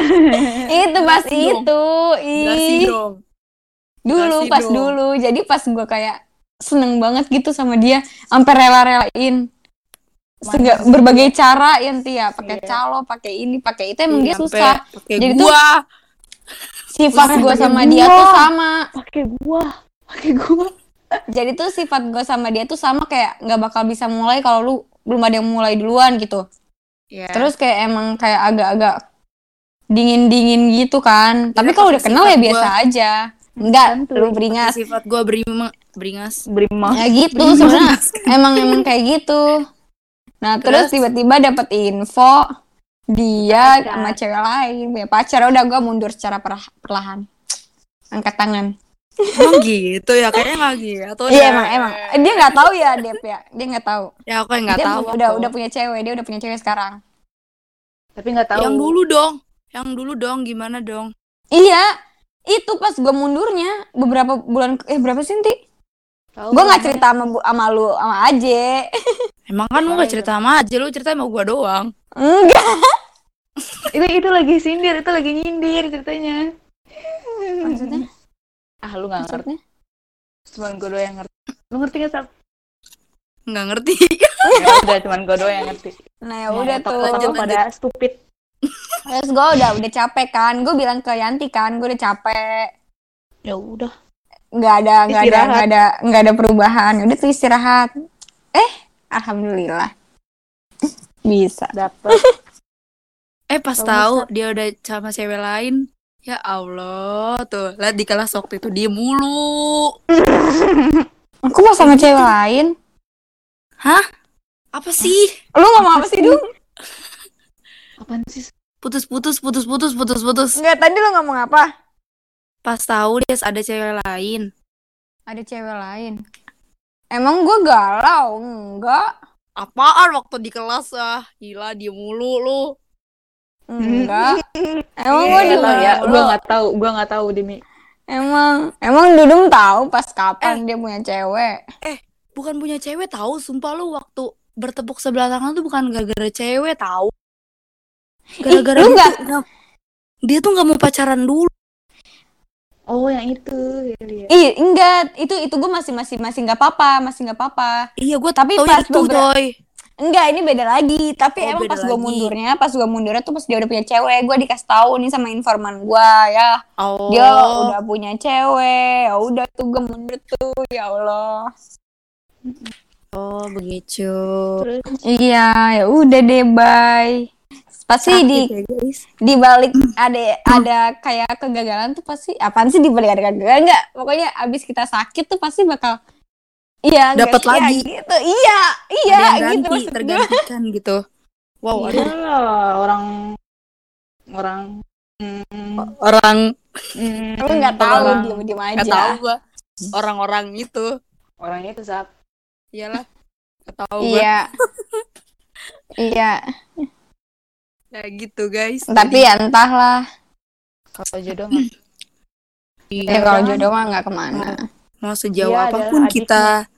itu pas dong. itu ih dong. dulu pas dong. dulu jadi pas gue kayak seneng banget gitu sama dia sampai rela-relain Sega- berbagai cara ya ya pakai Iya. calo pakai ini pakai itu emang dia Sampai susah Jadi tuh- gua. sifat Pakai gue sama gua. dia tuh sama pakai gua pakai gua jadi tuh sifat gue sama dia tuh sama kayak nggak bakal bisa mulai kalau lu belum ada yang mulai duluan gitu Ya. terus kayak emang kayak agak-agak dingin-dingin gitu kan tapi Iya, kalau udah kenal ya biasa gua. aja enggak Santuy. lu beringas sifat gua berima beringas. berima ya gitu sebenarnya emang emang kayak gitu nah terus tiba-tiba dapet info dia Pacar. sama cewek lain punya pacar udah gue mundur secara perlah- perlahan angkat tangan Emang gitu ya kayaknya nggak gitu. iya emang emang dia nggak tahu ya Dep ya dia nggak tahu Ya aku yang nggak dia tahu. udah kok. udah punya cewek dia udah punya cewek sekarang tapi nggak tahu Yang dulu dong. Yang dulu dong gimana dong? iya itu pas gue mundurnya beberapa bulan eh berapa sih Ti? Tahu gue nggak cerita sama sama lu sama Aje Emang kan lu Ngapain gak cerita sama aja, lu cerita sama gua doang. enggak itu itu lagi sindir itu lagi nyindir ceritanya maksudnya ah lu nggak ngerti. Cuman gue doang yang ngerti. Lu ngerti nggak sap Nggak ngerti. ya udah cuman gue doang yang ngerti. Nah ya udah tuh otak lanjut, pada stupid. Terus gue udah udah capek kan. Gue bilang ke Yanti kan gue udah capek. Ya udah. Nggak ada nggak ada nggak ada nggak ada perubahan. Udah tuh istirahat. Eh alhamdulillah. Bisa. Dapet. Eh pas tahu dia udah sama cewek lain. Ya Allah, tuh lihat di kelas waktu itu dia mulu. aku mau sama cewek lain Apa sih? lu ngomong apa sih dong apaan sih Putus putus putus putus putus putus. nggak tadi lu ngomong apa Pas tahu dia ada cewek lain. ada cewek lain emang gue galau enggak Apaan waktu di kelas ah? Gila dia mulu lu. Enggak emang gue gue tahu ya gue nggak tahu gue nggak tahu demi emang emang Dudung tahu pas kapan dia punya cewek Bukan punya cewek tahu, sumpah lu waktu bertepuk sebelah tangan tuh bukan gara-gara cewek tahu. Gara-gara lu dia nggak- tuh nggak- dia tuh nggak mau pacaran dulu. oh yang itu ya, ya. Ih, enggak, itu itu gue masih masih masih nggak apa-apa, masih nggak apa-apa. Iya, gue Tapi pas itu, beberapa- coy. Enggak, ini beda lagi. Tapi Oh, emang pas gue mundurnya, pas gue mundurnya tuh pas dia udah punya cewek, gue dikasih tahu nih sama informan gue ya, Oh. dia udah punya cewek. Ya udah tuh gue mundur tuh, ya Allah. Oh, begitu. terus Iya, ya udah deh, bye. Pasti Sakit di ya, guys. di balik ada ada kayak kegagalan tuh pasti apaan sih di balik ada kegagalan enggak? Pokoknya abis kita sakit tuh pasti bakal Iya, Dapat? Iya, lagi. gitu. Iya, iya gitu ganti, gue. tergantikan gitu. Wow, iya lah, orang orang mm, orang mm, Lu nggak tahu, orang, diem-diem nggak aja. tahu gua. Orang-orang itu. orang itu sap Iyalah. Nggak tahu gua. Iya. iya. Ya gitu guys. Tapi ya entahlah. Kalau jodoh mah Jadi, Ya kalau jodoh mah nggak ke mana. mau sejauh Dia apa pun kita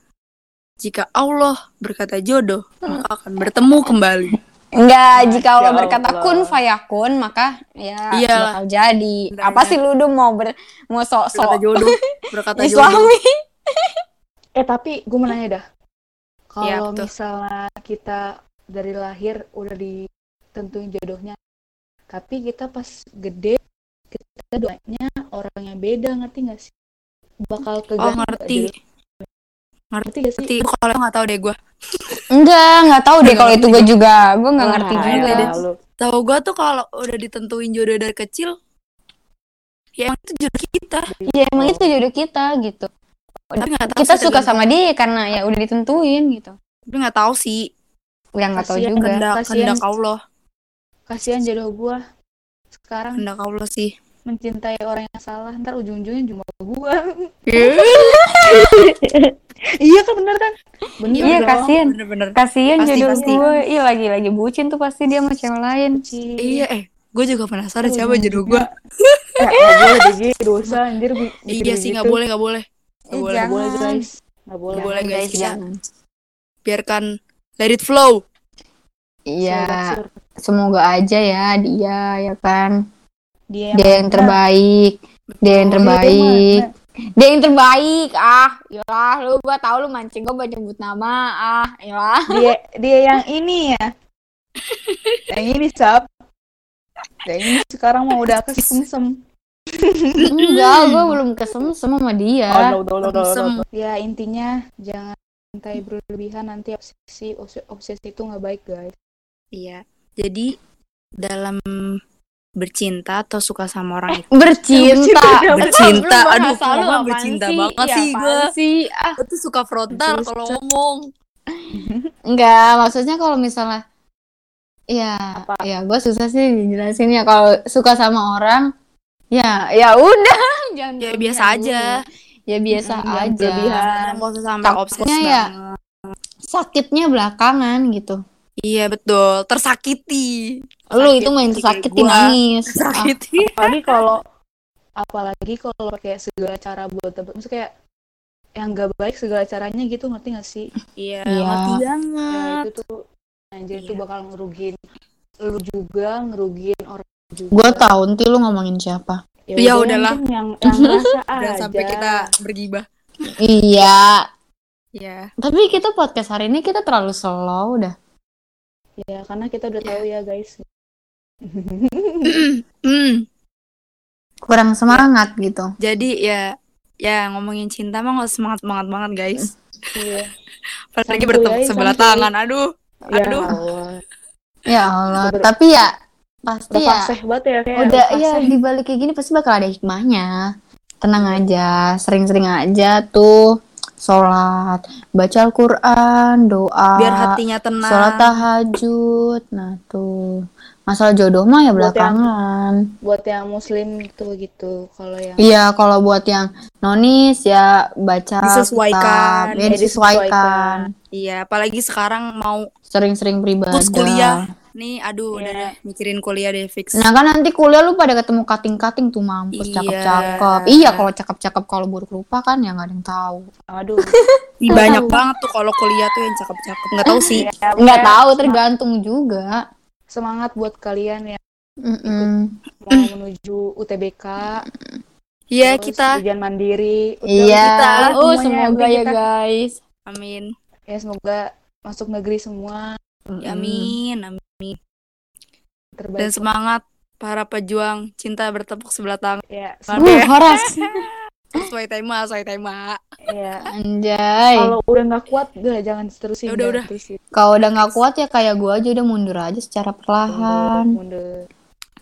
jika Allah berkata jodoh, maka akan bertemu kembali. Enggak, jika Allah berkata Allah. kun fayakun, maka ya Iyalah. bakal jadi. Benar, Apa benar. sih lu mau ber mau Berkata sok-sok jodoh, berkata jodoh. Islami? Eh tapi gue mau nanya dah. Kalau betul. misalnya kita dari lahir udah ditentuin jodohnya, tapi kita pas gede kita doanya orang yang beda ngerti gak sih? Bakal ke Oh ngerti, Ngerti gak sih? ngerti. Kalau nggak tahu deh gue. Enggak, enggak tahu deh Nggak kalau itu gue juga. Gue enggak Wah, ngerti ya juga. deh. Tahu gue tuh kalau udah ditentuin jodoh dari kecil, ya emang itu jodoh kita. Ya emang itu jodoh kita gitu. Tapi nggak tahu Kita sih suka sama dia karena ya udah ditentuin gitu. Tapi nggak tahu sih. Udah nggak tahu juga. Kehendak, Kasian. kehendak Allah, Kasihan jodoh gua sekarang kehendak Allah sih. mencintai orang yang salah, ntar ujung-ujungnya cuma gua. iya kan bener kan? Bener Iya, dong. kasihan. Kasian Pasti, jodoh pasti. gue. Iya lagi lagi bucin tuh pasti dia sama cewek lain. Ci. Iya, eh, gue juga penasaran Oh, siapa jodoh gue. Eh, Ji. dosa anjir Iya sih, nggak begitu. boleh, nggak boleh. Nggak boleh. Nggak boleh guys. Nggak boleh. Boleh, guys, jangan. Biarkan let it flow. Iya, semoga aja ya dia ya kan. Dia Dia yang terbaik. Dia yang Betul. terbaik. Dia yang terbaik. Ah, yalah lu gua tahu lu mancing gua buat nyebut nama. Ah, yalah. Dia dia yang ini ya. yang ini sap. Yang ini sekarang mau udah kesemsem. Enggak, gua belum kesem sama dia. Oh, udah, udah, udah, Sem- udah. Ya intinya jangan cintai berlebihan nanti obsesi obsesi, obsesi itu nggak baik guys. Iya. Jadi dalam bercinta atau suka sama orang itu Bercinta. Bercinta. Lu Aduh, ngomong bercinta sih? banget Ya, sih gua. sih? Ah, gue tuh suka frontal kalau ngomong. enggak, maksudnya kalau misalnya Ya, Apa? ya gue susah sih dijelasin ya kalau suka sama orang, ya, ya udah, jangan Ya biasa aja. Ya biasa aja. berlebihan. Usah sampai obses ya. banget. Sakitnya belakangan gitu. Iya betul, tersakiti. Lu itu main kayak tersakiti gua. nangis. Ah, Tersakiti. Apalagi kalau apalagi kalau pakai segala cara buat dapet maksudnya kayak yang nggak baik segala caranya gitu ngerti gak sih? Iya, Iya. ngerti Ya banget. itu tuh anjir itu Iya. bakal ngerugiin lu juga, ngerugiin orang juga. gue tahu nanti lu ngomongin siapa. Ya udah, udahlah. yang yang Udah aja. sampai kita bergibah. Iya. Iya. Tapi kita podcast hari ini kita terlalu slow dah. Ya karena kita udah tahu ya guys. Hmm. Kurang semangat gitu. Jadi ya ya ngomongin cinta mah nggak semangat semangat banget guys. Iya. Apalagi Santuy bertepuk sebelah santuy. tangan. Aduh. Ya Aduh. Allah. Ya Allah. Udah- Tapi ya pasti ya. banget ya kayak Udah ya fasih. di balik kayak gini pasti bakal ada hikmahnya. Tenang aja, sering-sering aja tuh sholat, baca Al-Quran, doa, Biar hatinya tenang. sholat tahajud. Nah tuh masalah jodoh mah ya Buat yang- belakangan. buat yang muslim gitu gitu. Kalau yang Iya, kalau buat yang nonis ya baca Disesuaikan. kitab, ya Ya, disesuaikan. Iya, apalagi sekarang mau Sering-sering. Terus kuliah. Nih aduh udah Iya. deh mikirin kuliah deh fix. Nah kan nanti kuliah lu pada ketemu kating-kating tuh mampus Iya. cakep-cakep. Iya kalau cakep-cakep kalau buruk rupa kan ya nggak ada yang tahu. aduh. Ih, banyak banget tuh kalau kuliah tuh yang cakep-cakep. Nggak tahu sih. Ya, Nggak tahu tergantung juga. Semangat buat kalian yang Mm-mm. mau menuju UTBK. Iya kita. ujian mandiri. Udah, Iya. kita Oh semoga udah ya kita- guys. Amin. Ya semoga masuk negeri semua Ya, amin. Amin. Dan terbaik. semangat para pejuang cinta bertepuk sebelah tangan. Ya. Uh, horas. Sesuai tema, sesuai tema. ya. Anjay. Kalau udah nggak kuat, udah jangan terusin. Ya udah, dah, udah. Kalau udah nggak kuat ya kayak gua aja udah mundur aja secara perlahan. Mundur.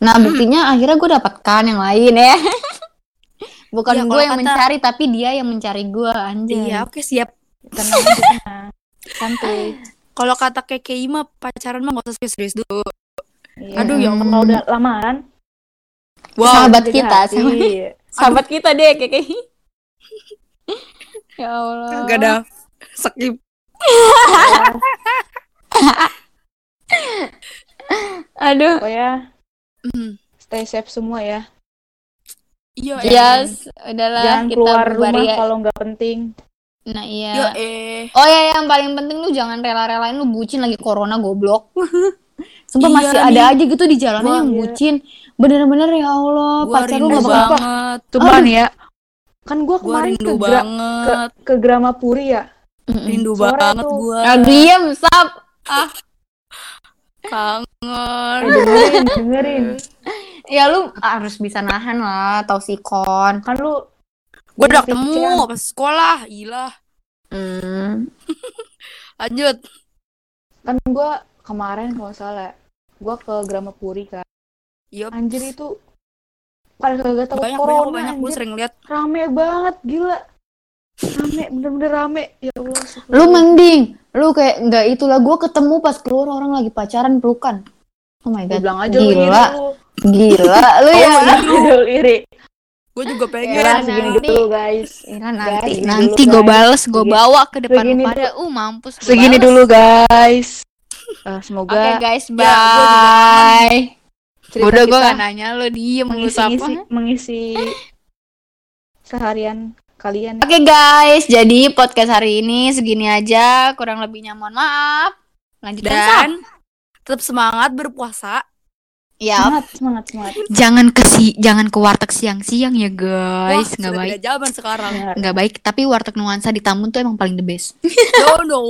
Nah buktinya akhirnya gue dapatkan yang lain ya. Bukan Iya, gue yang kata- mencari tapi dia yang mencari gue anjay. Iya, oke siap. Tenang tenang. Santuy. Kalau kata KKI mah pacaran mah gak usah serius-serius dulu. Iya. Aduh, ya Allah. Kalau udah lamaan, Wow. Sahabat kita, hati. sahabat, sahabat kita deh kayak. ya Allah. Kagak ada skip. Aduh. Pokoknya Hmm. stay safe semua ya. Iya, Yes, udahlah Jangan kita keluar rumah ya. kalau nggak penting. Nah, Iya, iya. eh. Oh ya, yang paling penting lu jangan rela-relain lu bucin lagi corona goblok. Sumpah Iya masih nih. ada aja gitu di jalanan Wah, yang iya. bucin. Bener-bener ya Allah, Gua pacar lu gak bakal banget. Cuman ya, kan gua Gua kemarin rindu ke, Gra- ke, banget. ke Grama Puri ya. Rindu Sore banget tuh. gua. Ah, diem, sap. Kangen. Eh, dengerin, dengerin. Ya lu harus bisa nahan lah, tau sikon. Kan lu Gua udah Iya, ketemu pas sekolah. Gila. Hmm. Lanjut. kan gua kemarin kalau salah gua ke Grama Puri kan. Yup. Anjir itu pada kagak tahu Banyak, banyak, corona banyak. Gue anjir. sering lihat. Rame banget, gila. Rame, bener-bener rame. Ya Allah. Lu astagfirullah. mending, lu kayak nggak itulah gua ketemu pas keluar orang lagi pacaran pelukan. Oh my god. bilang aja lu Gila, lu. gila lu ya. Oh, iri, lu iri. Gue juga pengen. Iya, segini nanti. dulu guys. Ira nanti, Guys, nanti gue bales, gue bawa ke depan segini pada. Uh, mampus. gua Segini bales. dulu guys. Eh, semoga Oke guys, Ya, juga bye. cerita Udah gue gak nanya lu diem mengisi, siapa. mengisi, mengisi seharian kalian. Oke guys, jadi podcast hari ini segini aja, kurang lebihnya mohon maaf. Lanjutkan. Dan tetap semangat berpuasa. Ya, Semangat, semangat, semangat. jangan ke si, jangan ke warteg siang-siang ya guys, Wah, nggak sudah baik. zaman sekarang. Nggak baik, tapi warteg nuansa di Tambun tuh emang paling the best. No, no.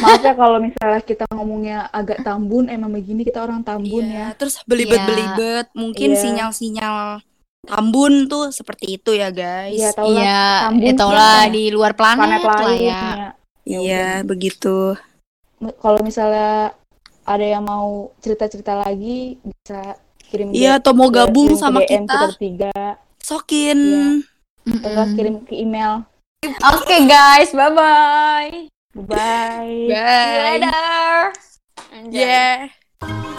Maaf ya kalau misalnya kita ngomongnya agak tambun, emang begini kita orang tambun Iya, ya. Terus belibet-belibet. Mungkin Iya. sinyal-sinyal tambun tuh seperti itu ya guys. Iya, tau lah. Iya, Tambun ya tuh tau lah ya. di luar planet, Planet lah ya. ya. Ya Iya, begitu. udah. Kalau misalnya ada yang mau cerita-cerita lagi, bisa kirim Iya, atau mau gabung ke sama DM kita, bertiga, sokin. Nggak kirim ke email. Oke guys, bye bye. Bye. See you later. Anjay. Yeah.